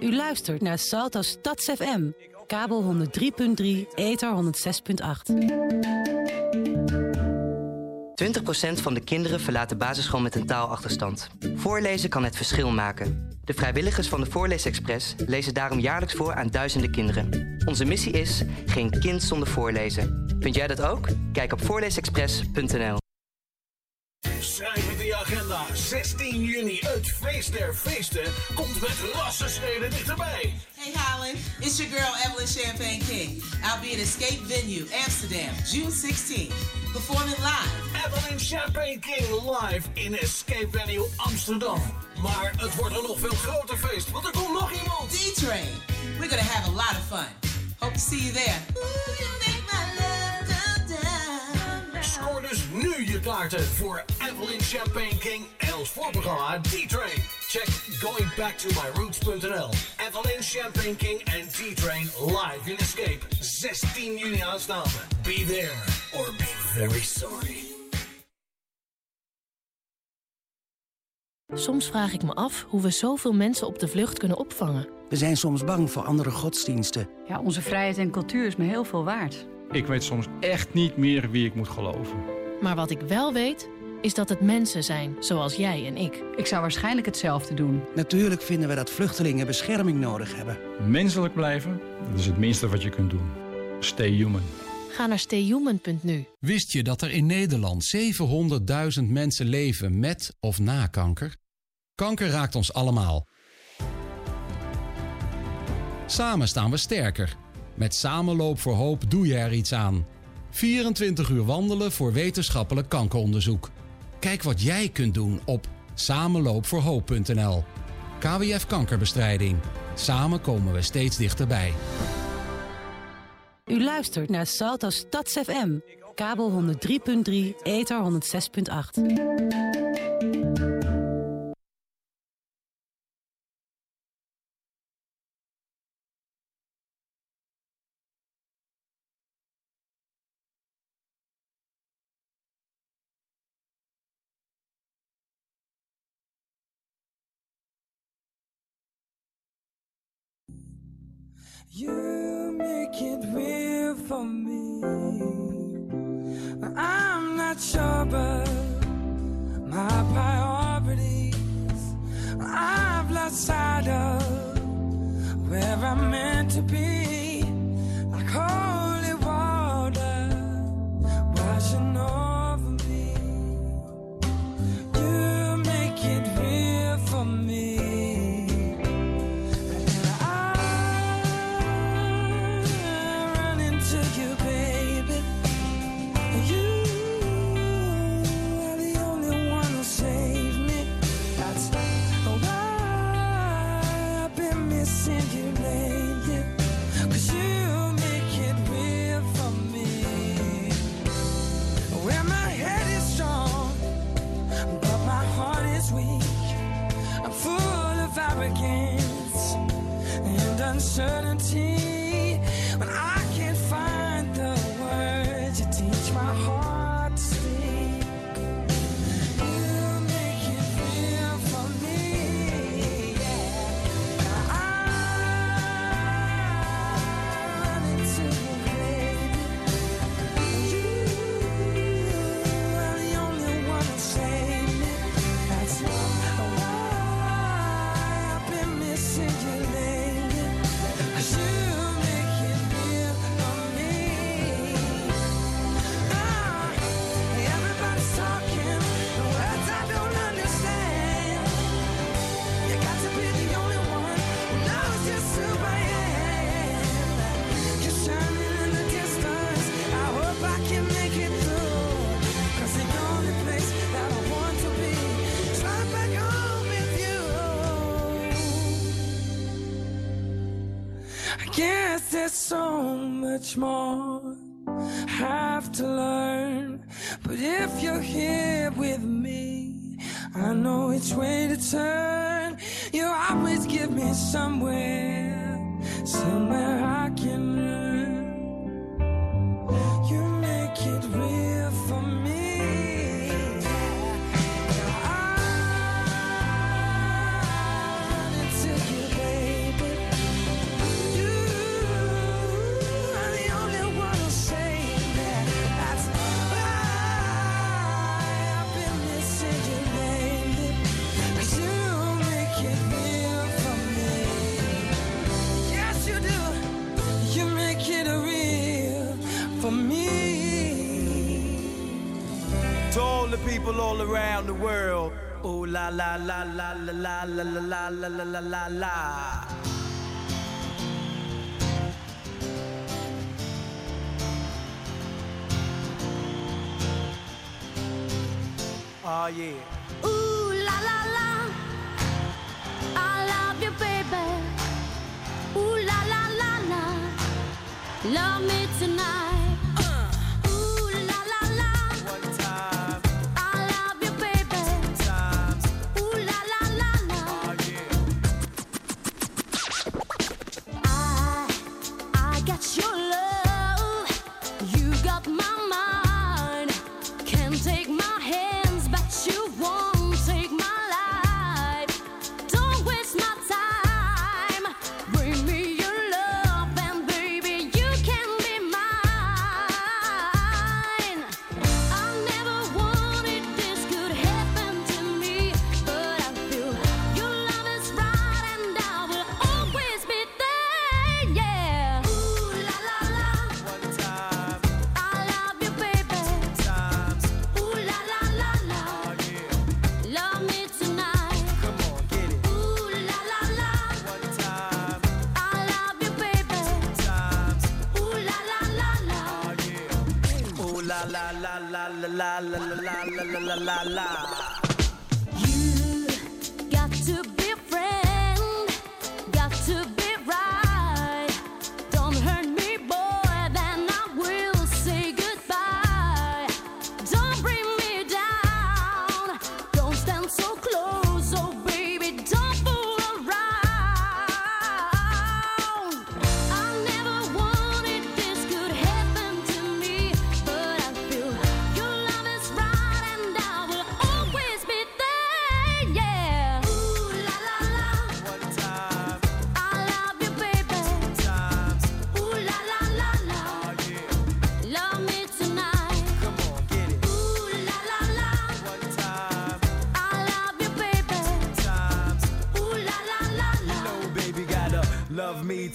U luistert naar Salto Stads FM. Kabel 103.3, ether 106.8. 20% van de kinderen verlaat de basisschool met een taalachterstand. Voorlezen kan het verschil maken. De vrijwilligers van de Voorleesexpress lezen daarom jaarlijks voor aan duizenden kinderen. Onze missie is geen kind zonder voorlezen. Vind jij dat ook? Kijk op voorleesexpress.nl. 16 juni, het feest der feesten, komt met rassenschreden dichterbij. Hey Holland, it's your girl Evelyn Champagne King. I'll be at Escape Venue, Amsterdam, June 16th, performing live. Evelyn Champagne King live in Escape Venue Amsterdam. Maar het wordt een nog veel groter feest, want er komt nog iemand. D-Train. We're gonna have a lot of fun. Hope to see you there. Nu je kaarten voor Evelyn Champagne King en ons voorprogramma D-Train. Check goingbacktomyroots.nl. Evelyn Champagne King en D-Train live in Escape. 16 juni aanstaande. Be there or be very sorry. Soms vraag ik me af hoe we zoveel mensen op de vlucht kunnen opvangen. We zijn soms bang voor andere godsdiensten. Ja, onze vrijheid en cultuur is me heel veel waard. Ik weet soms echt niet meer wie ik moet geloven. Maar wat ik wel weet, is dat het mensen zijn, zoals jij en ik. Ik zou waarschijnlijk hetzelfde doen. Natuurlijk vinden we dat vluchtelingen bescherming nodig hebben. Menselijk blijven, dat is het minste wat je kunt doen. Stay human. Ga naar stayhuman.nu. Wist je dat er in Nederland 700.000 mensen leven met of na kanker? Kanker raakt ons allemaal. Samen staan we sterker. Met Samenloop voor Hoop doe je er iets aan. 24 uur wandelen voor wetenschappelijk kankeronderzoek. Kijk wat jij kunt doen op samenloopvoorhoop.nl. KWF Kankerbestrijding. Samen komen we steeds dichterbij. U luistert naar Salto Stads FM. Kabel 103.3, ether 106.8. You make it real for me. I'm not sure, but my priorities I've lost sight of where I'm meant to be. Uncertainty. Much more world. Ooh la la la la la la la la la la la la la. Oh yeah. Ooh la la la. I love you, baby. Ooh la la la la. Love me tonight.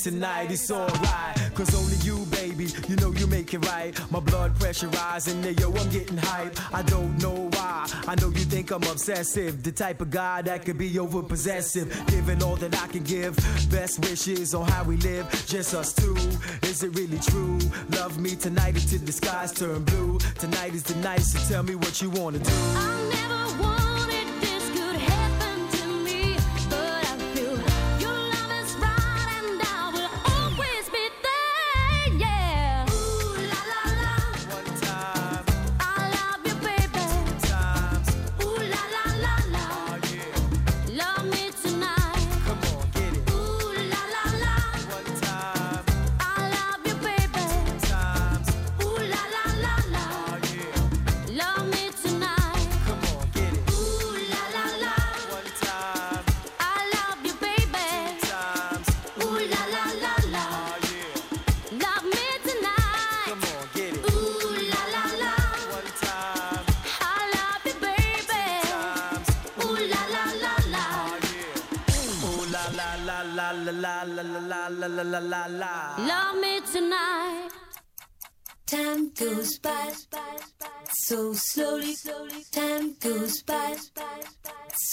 tonight, it's alright. Cause only you, baby, you know you make it right. My blood pressure rising, yeah, yo, I'm getting hype. I don't know why. I know you think I'm obsessive, the type of guy that could be over possessive. Giving all that I can give, best wishes on how we live, just us two. Is it really true? Love me tonight until the skies turn blue. Tonight is the night, so tell me what you wanna do.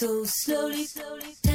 So slowly, slowly.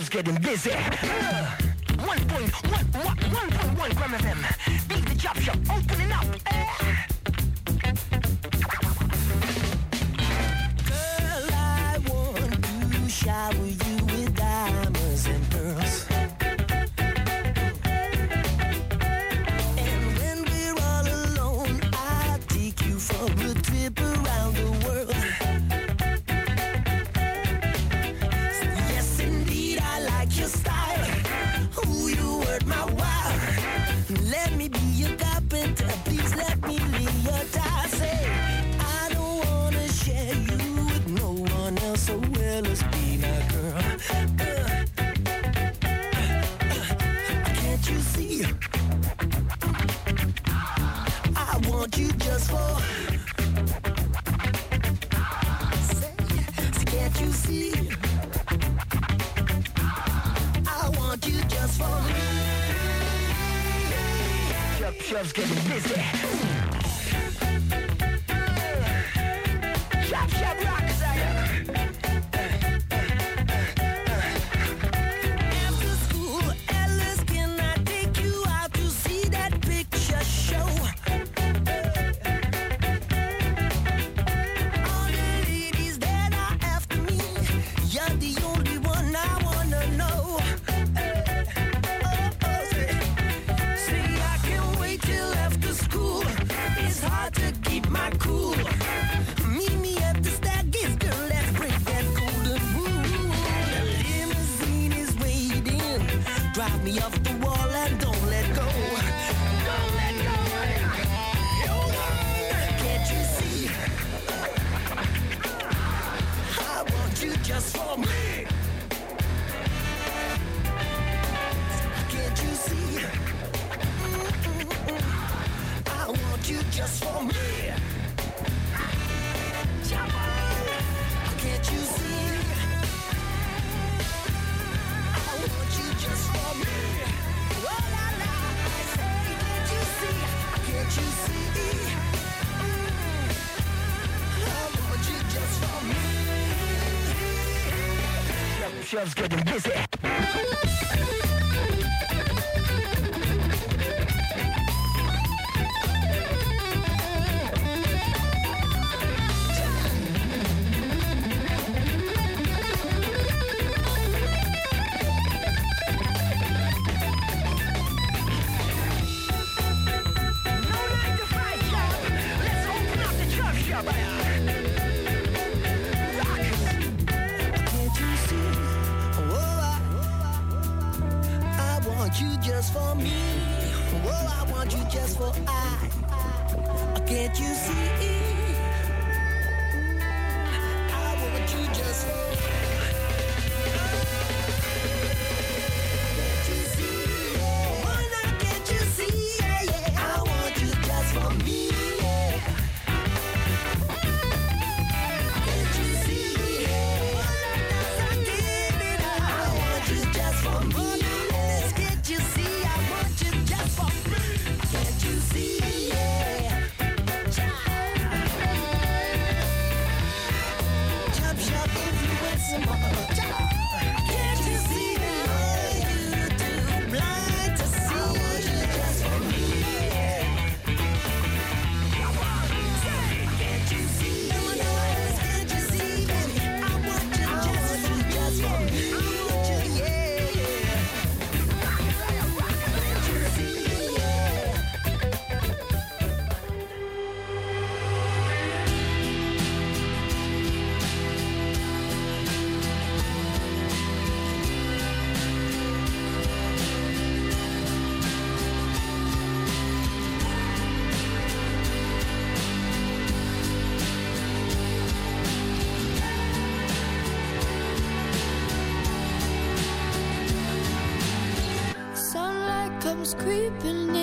love's getting busy. Uh, one point one one one point one gram of them. FM. Beat the job shop, opening up. love's getting busy. that you see. Creeping in,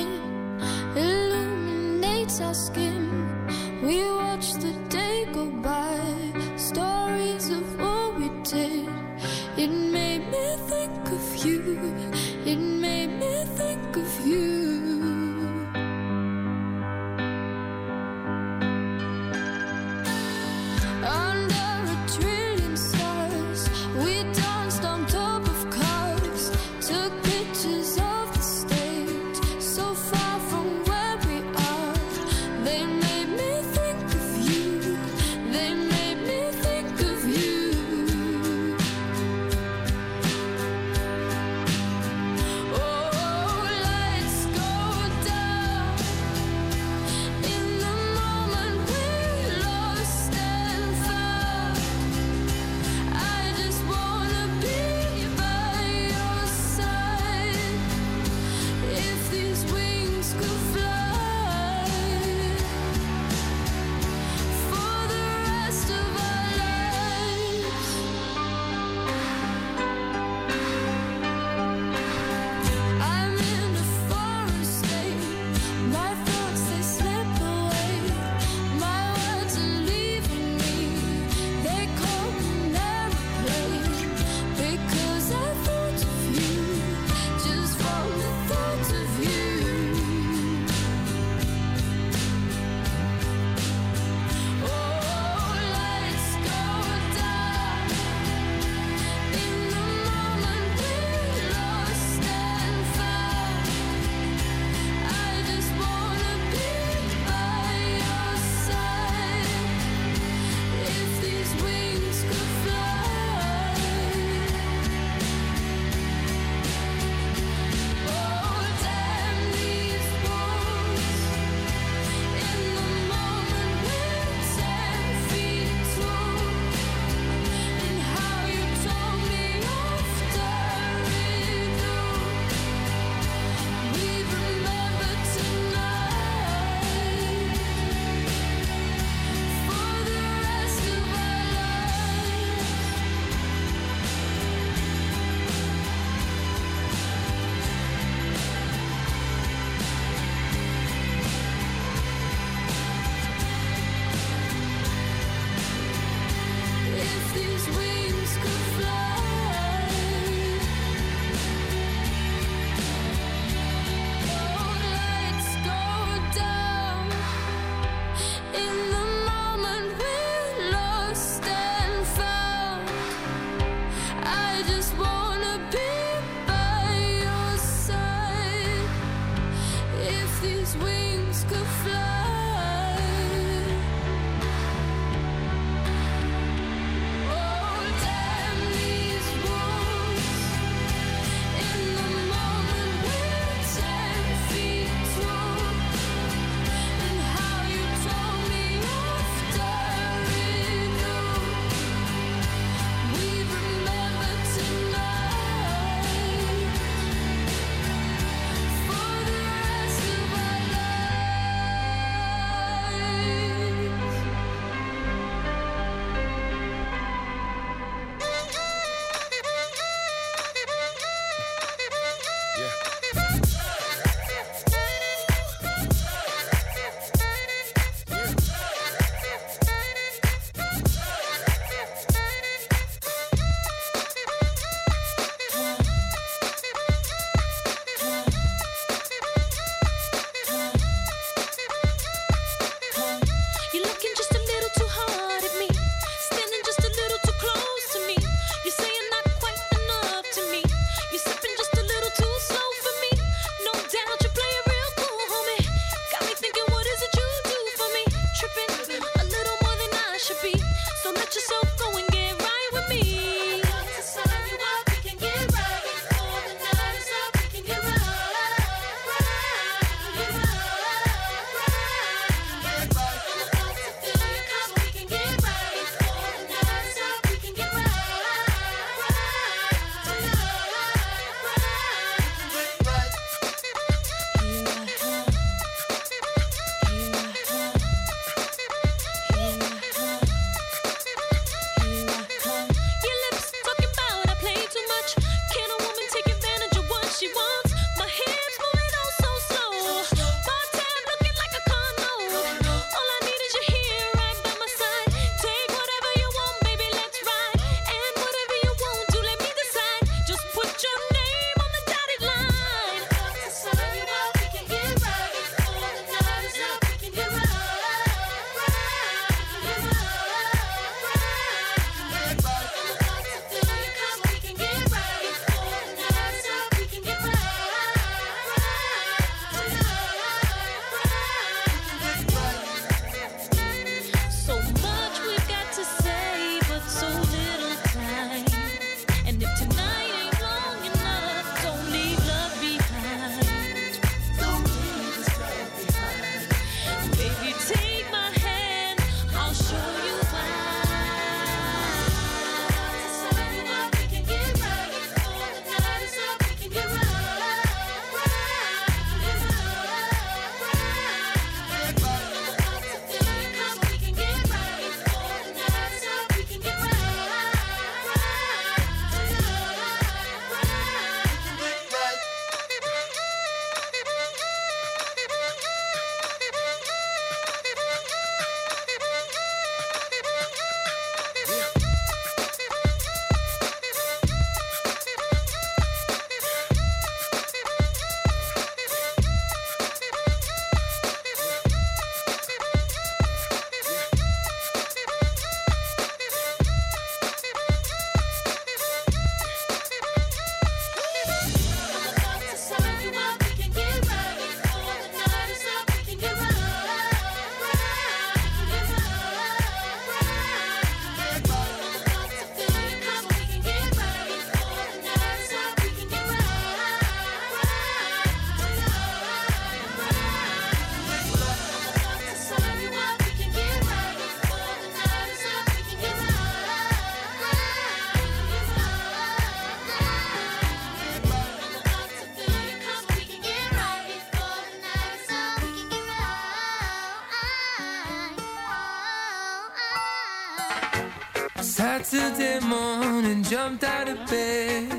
jumped out of bed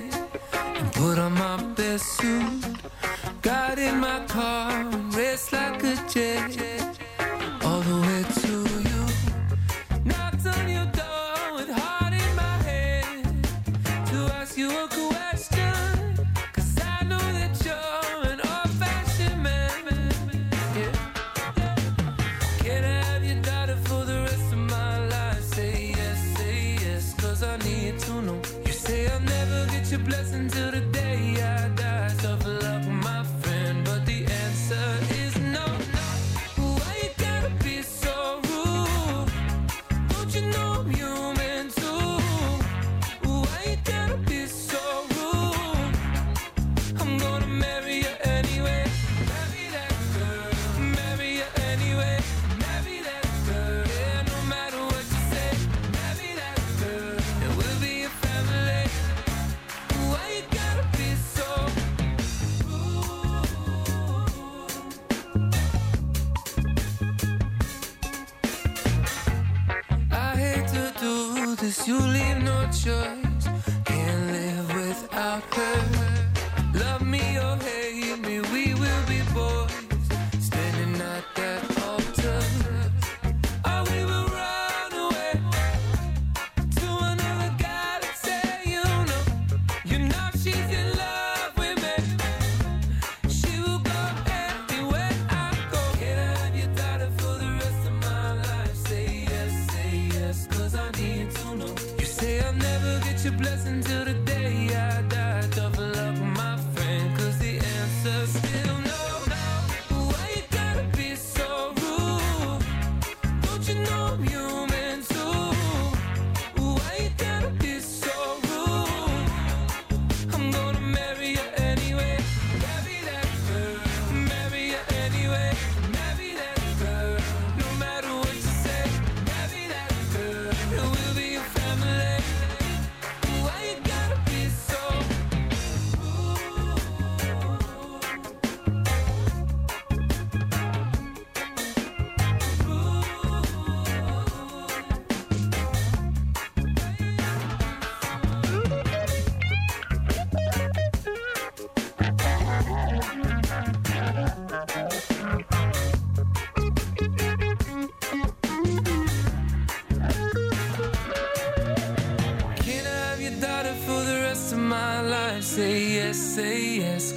and put on my best suit. to the day.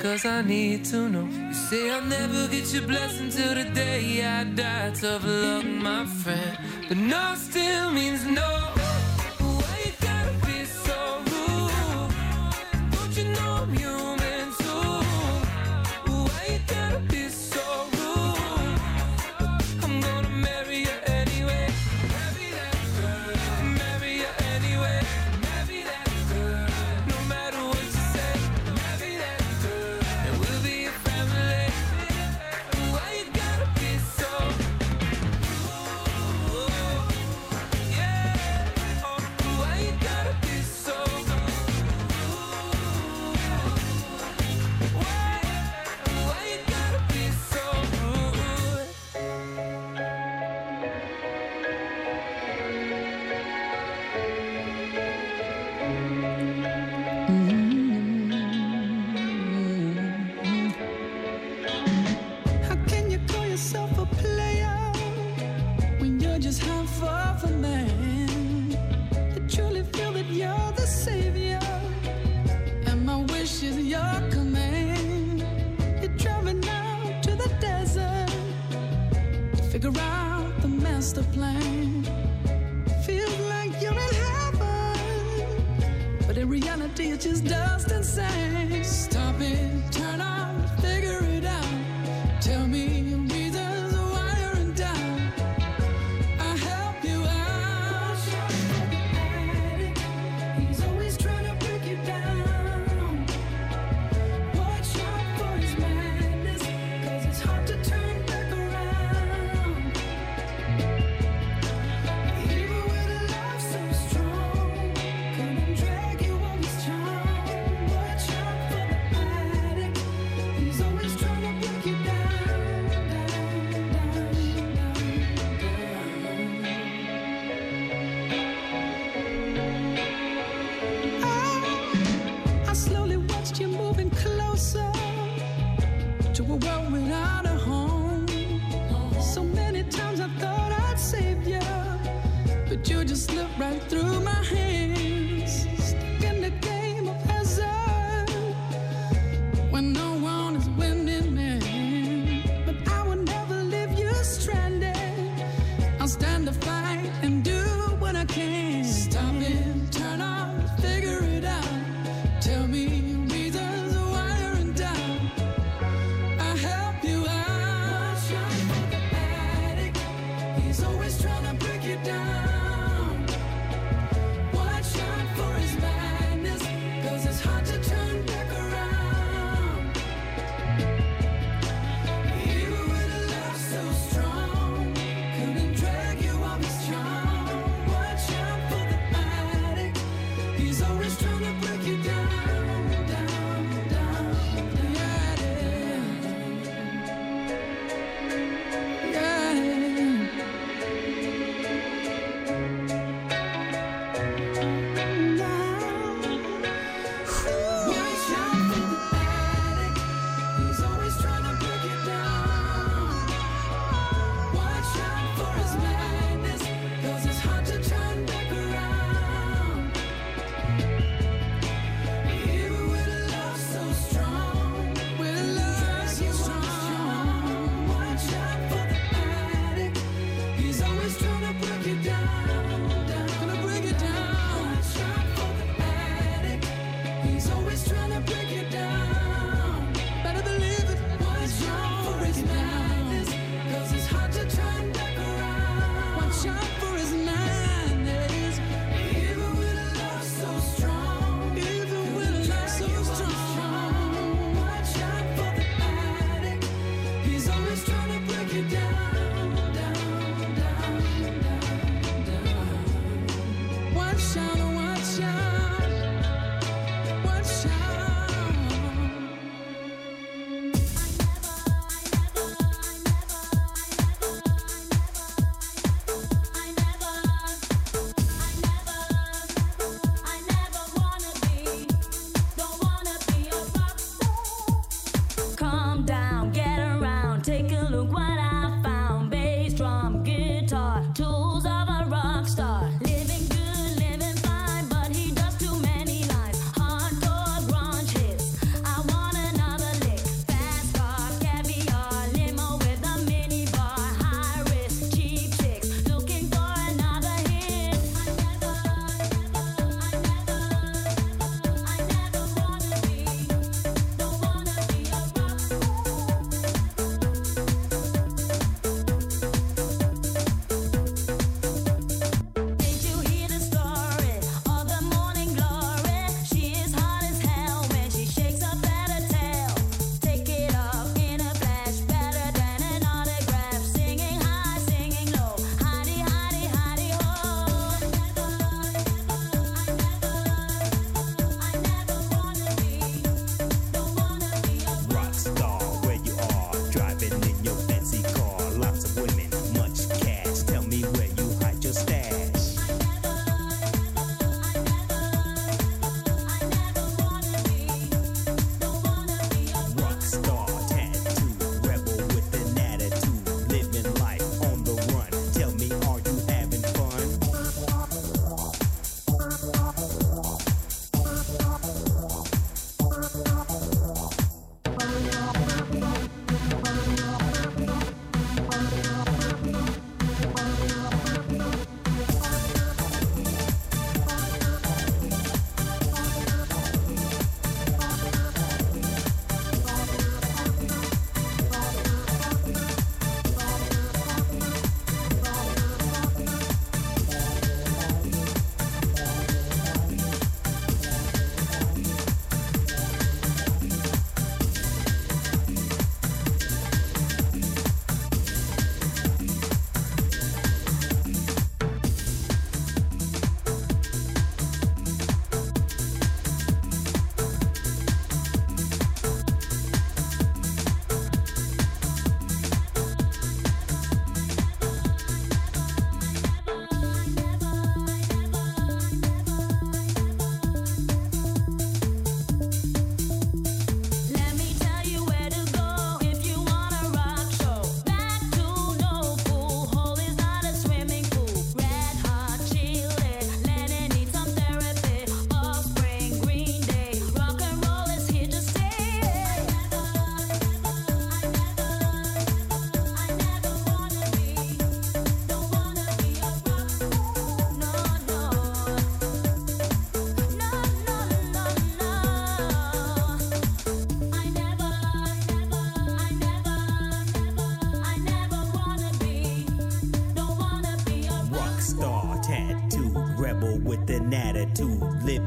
cause I need to know. You say I'll never get your blessing till the day I die. Tough luck, my friend. But no still means no.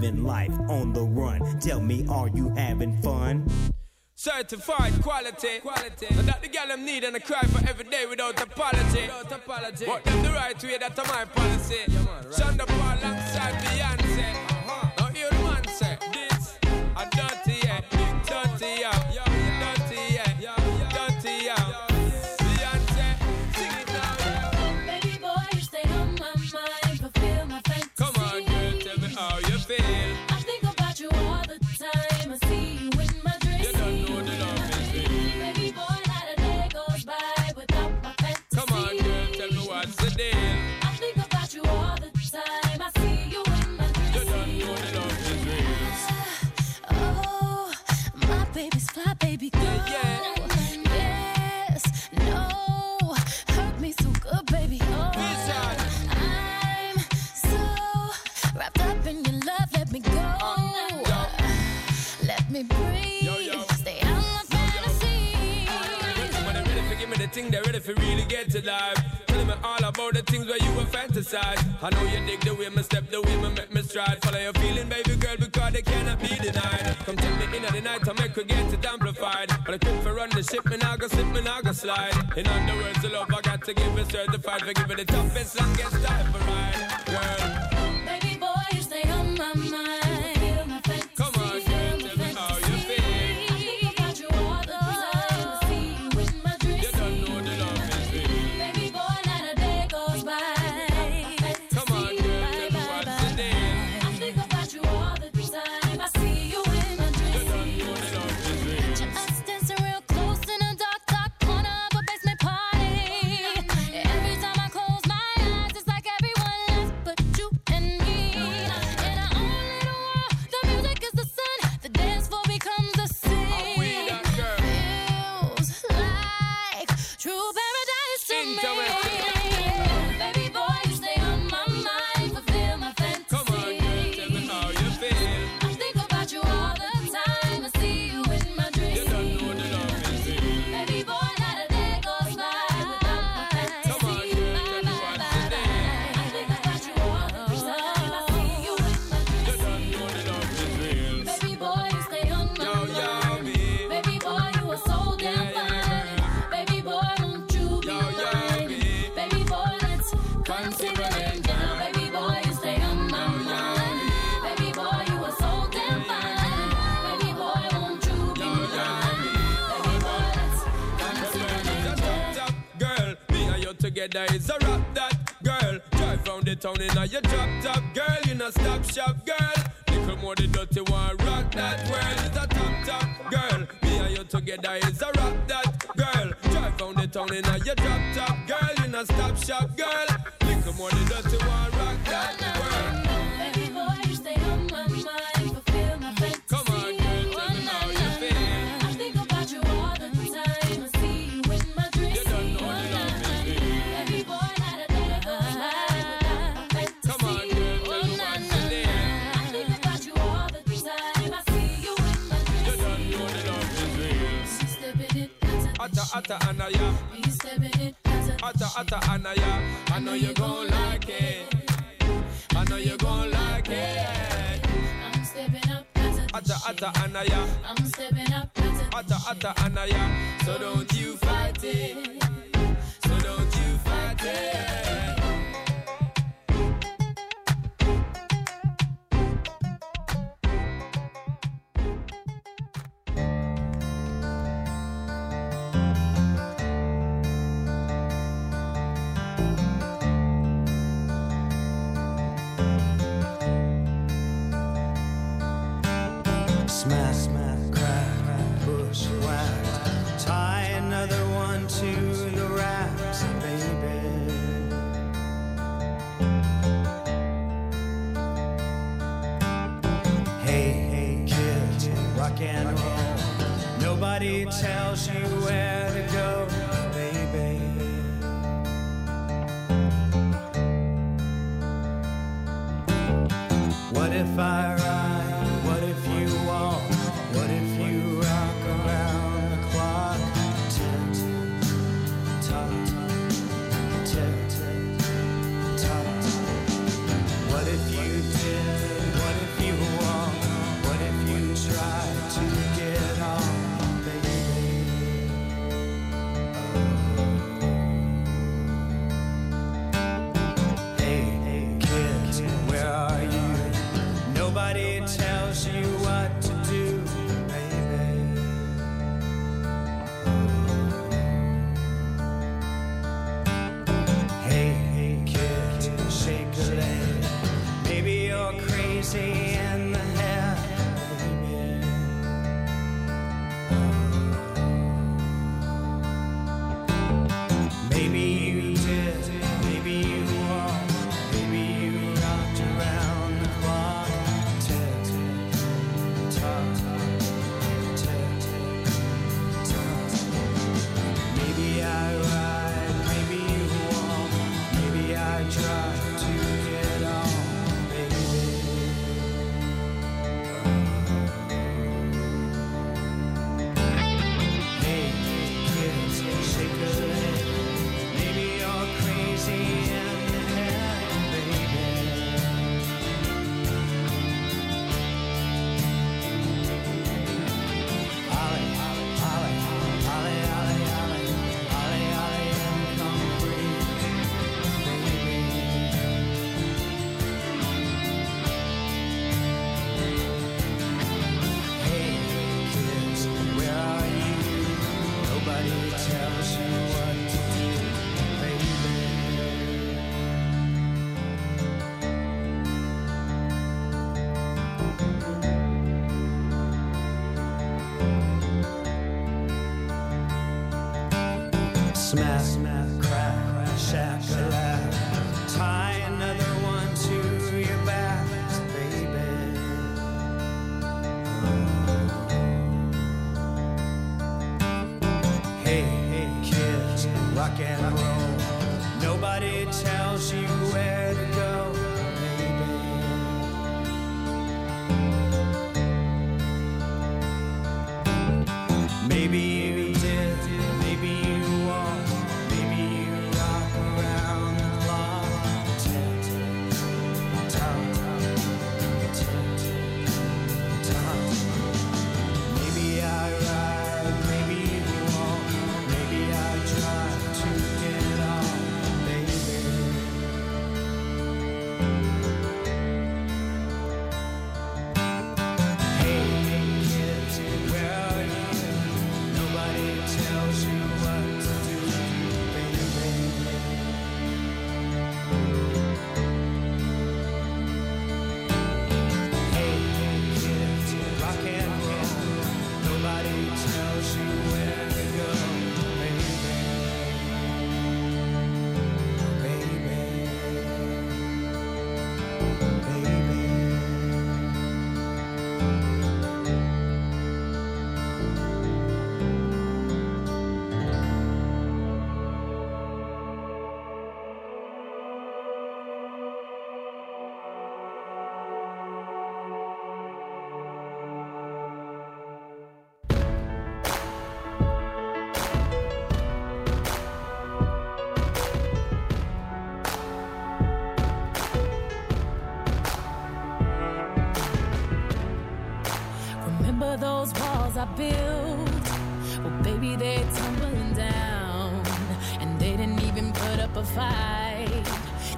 living life on the run. Tell me, are you having fun? Certified quality, quality. Now that the gal I'm need and I cry for every day without apology. Without apology. But them the right way, that's my part. think they're ready for really get to life. Tell me all about the things where you were fantasize. I know you dig the way my step, the way my make me stride. Follow your feeling, baby girl, because they cannot be denied. Come take me in at the night, I make her get it amplified. But I quit for run the ship, and I go slip, and I go slide. In other words, the love I got to give is certified. For giving the toughest, longest time for ride. Girl. round the town in a your drop top girl, you not stop shop girl. Little more the dirty one, rock that world. It's a top top girl. Me and you together is a rock that girl. Drive round the town in a your drop top girl, you not stop shop girl. Little more the dirty one, rock that girl. atta anaya. Stepping in as a atta atta anaya. I know you gon' like it. I know you gon' like it. I'm stepping up as a atta atta anaya. I'm stepping up as a atta atta anaya. So don't you fight it. So don't you fight it. Nobody tells you I built, well, baby, they're tumbling down. And they didn't even put up a fight,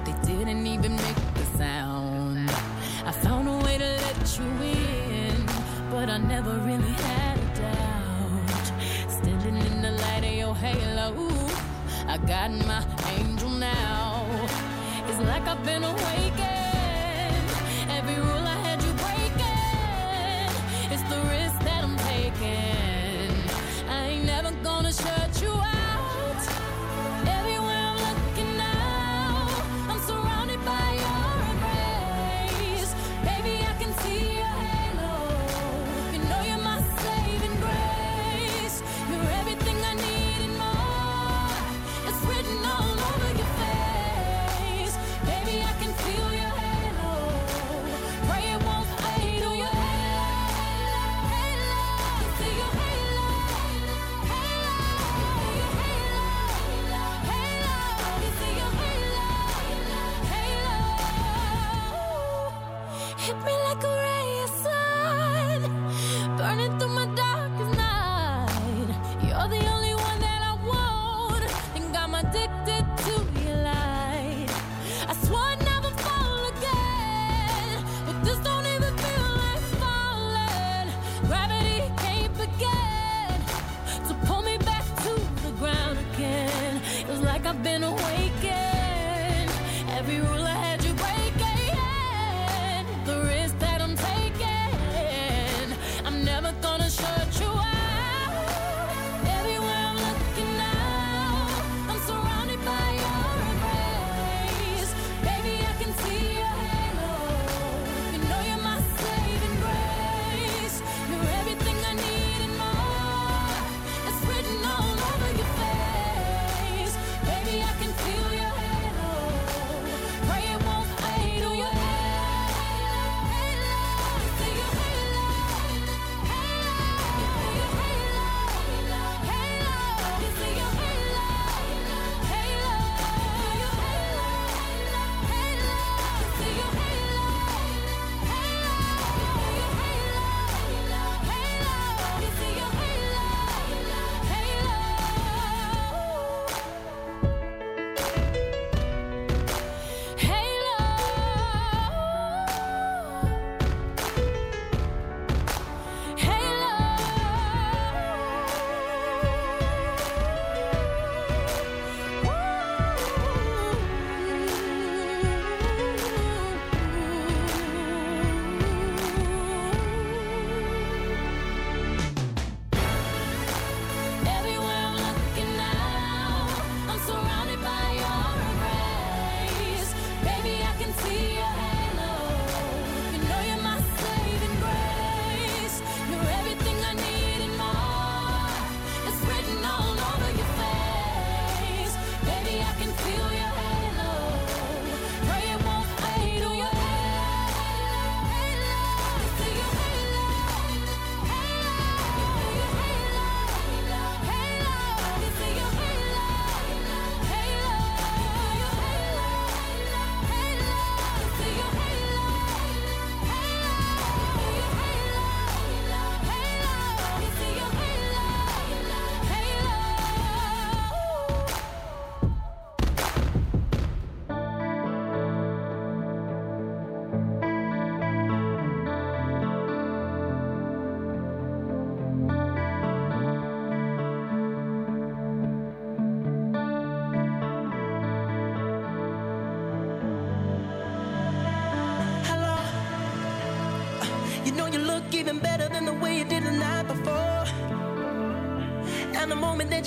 they didn't even make a sound. I found a way to let you in, but I never really had a doubt. Standing in the light of your halo, I got my angel now. It's like I've been awakened. every rule I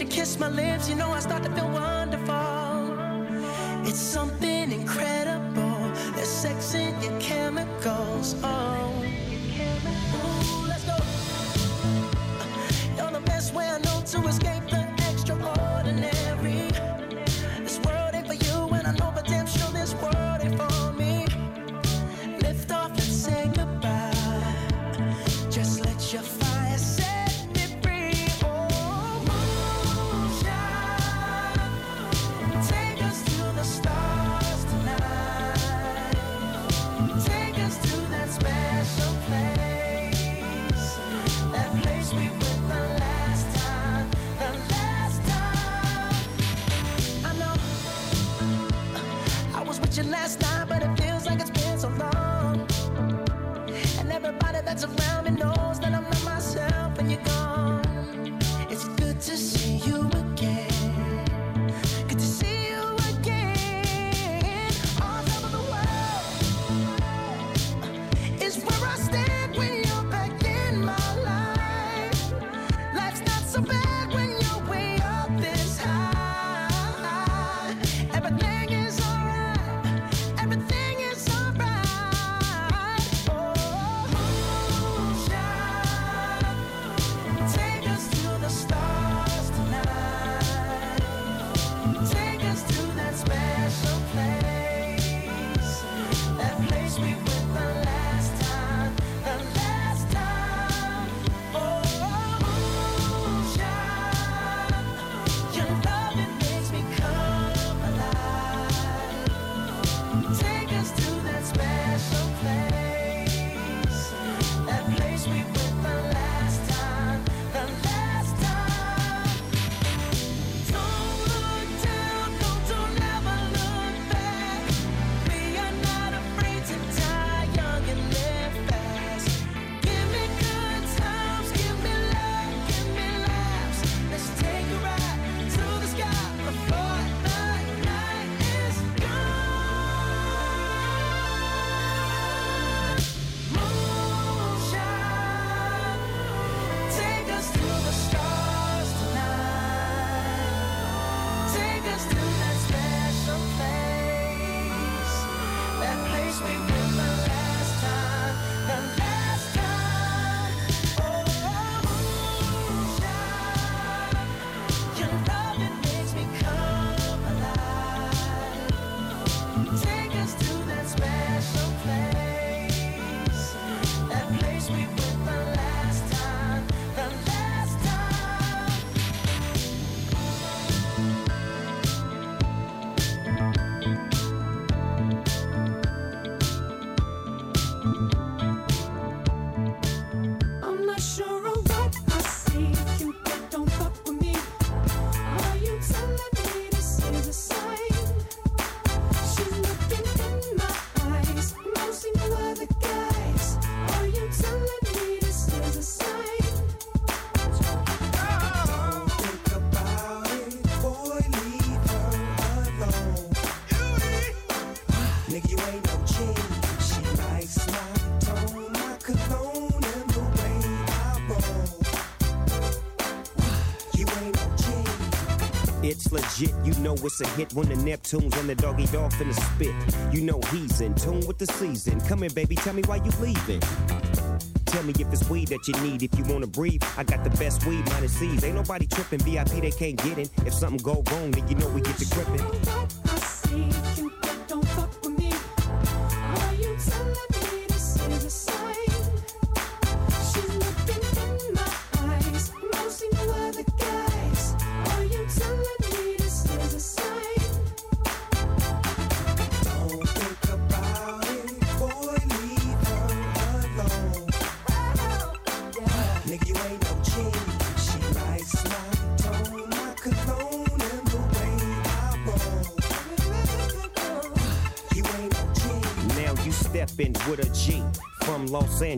kiss my lips, you know I start to feel it's a hit when the Neptunes and the doggy dog finna spit. You know he's in tune with the season. Come in, baby, tell me why you leaving. Tell me if it's weed that you need. If you wanna breathe, I got the best weed, minus C's. Ain't nobody tripping. VIP they can't get in. If something go wrong, then you know we get to gripping.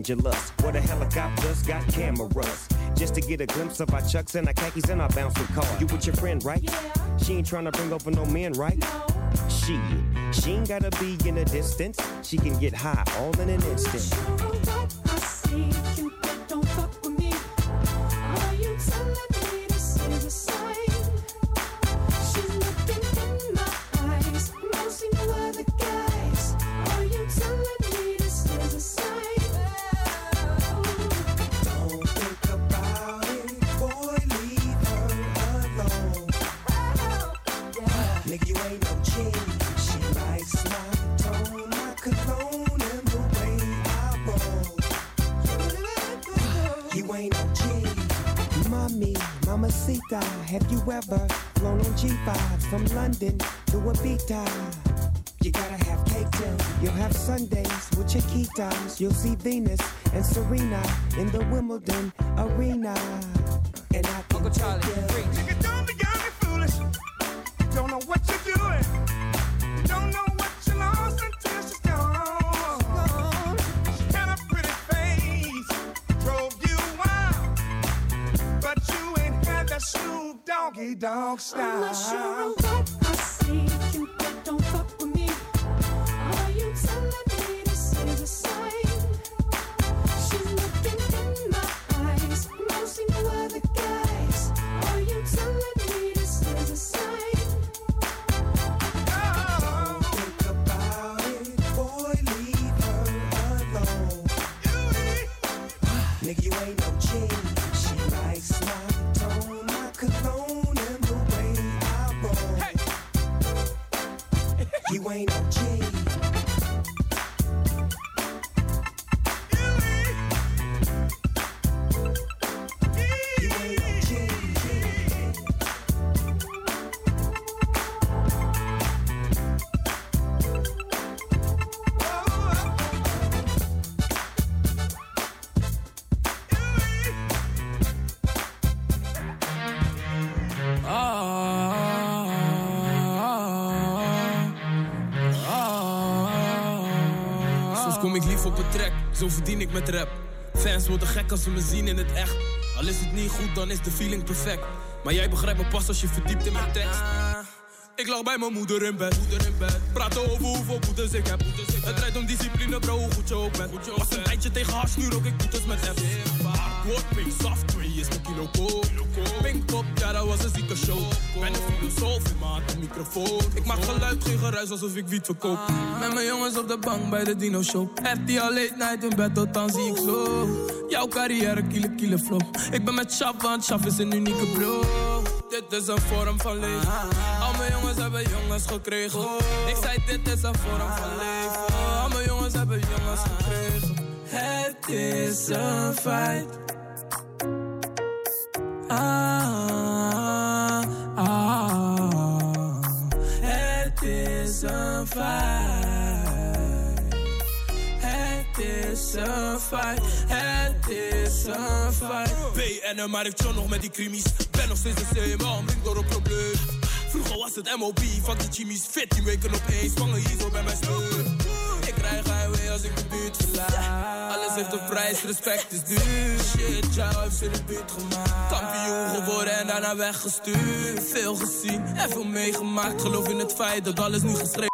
What a helicopter's got cameras. Just to get a glimpse of our chucks and our khakis and our bouncing car. You with your friend, right? Yeah. She ain't trying to bring over no men, right? No. She, she ain't gotta be in the distance. She can get high all in an instant. Sure, mamacita, have you ever flown on G5 from London to Ibiza? You gotta have cake till you'll have Sundays with times. You'll see Venus and Serena in the Wimbledon arena. And I can Uncle Charlie, Dog style. Zo verdien ik met rap. Fans worden gek als ze me zien in het echt. Al is het niet goed, dan is de feeling perfect. Maar jij begrijpt me pas als je verdiept in mijn tekst. Ik lag bij mijn moeder in bed. Moeder in bed. Praten over hoeveel boetes ik heb. Het draait om discipline, bro, hoe goed je ook bent. Was een tijdje tegen hash, nu rook ik boetes met F. Hardcore, pink, soft, three is mijn kilo. Pink pop, ja, dat was een zieke show. Ben een filosoof mijn hand, een microfoon. Ik maak geluid, geen geruis, alsof ik wiet verkoop. Met mijn jongens op de bank bij de Dino Show. RTL late night in bed, tot dan zie ik zo. Jouw carrière, kiele, kiele flow. Ik ben met Shaf, want Shaf is een unieke bro. Dit is een vorm van leven. Al mijn jongens hebben jongens gekregen. Ik zei dit is een vorm van leven. Het is een feit. Ah, ah. Het is een feit. Het is een feit. Het is een feit. BN'en, maar ik nog met die krimis. Ben nog steeds de same, man, ik door een probleem. Vroeger was het MOB, fuck die Jimmy's fit, die weken opeens. Vangen hier zo bij mijn stuk. Krijg highway als ik de buurt verlaat. Alles heeft een prijs, respect is duur. Shit, jou heeft ze de buurt gemaakt. Kampioen geworden en daarna weggestuurd. Veel gezien en veel meegemaakt. Geloof in het feit dat alles nu geschreven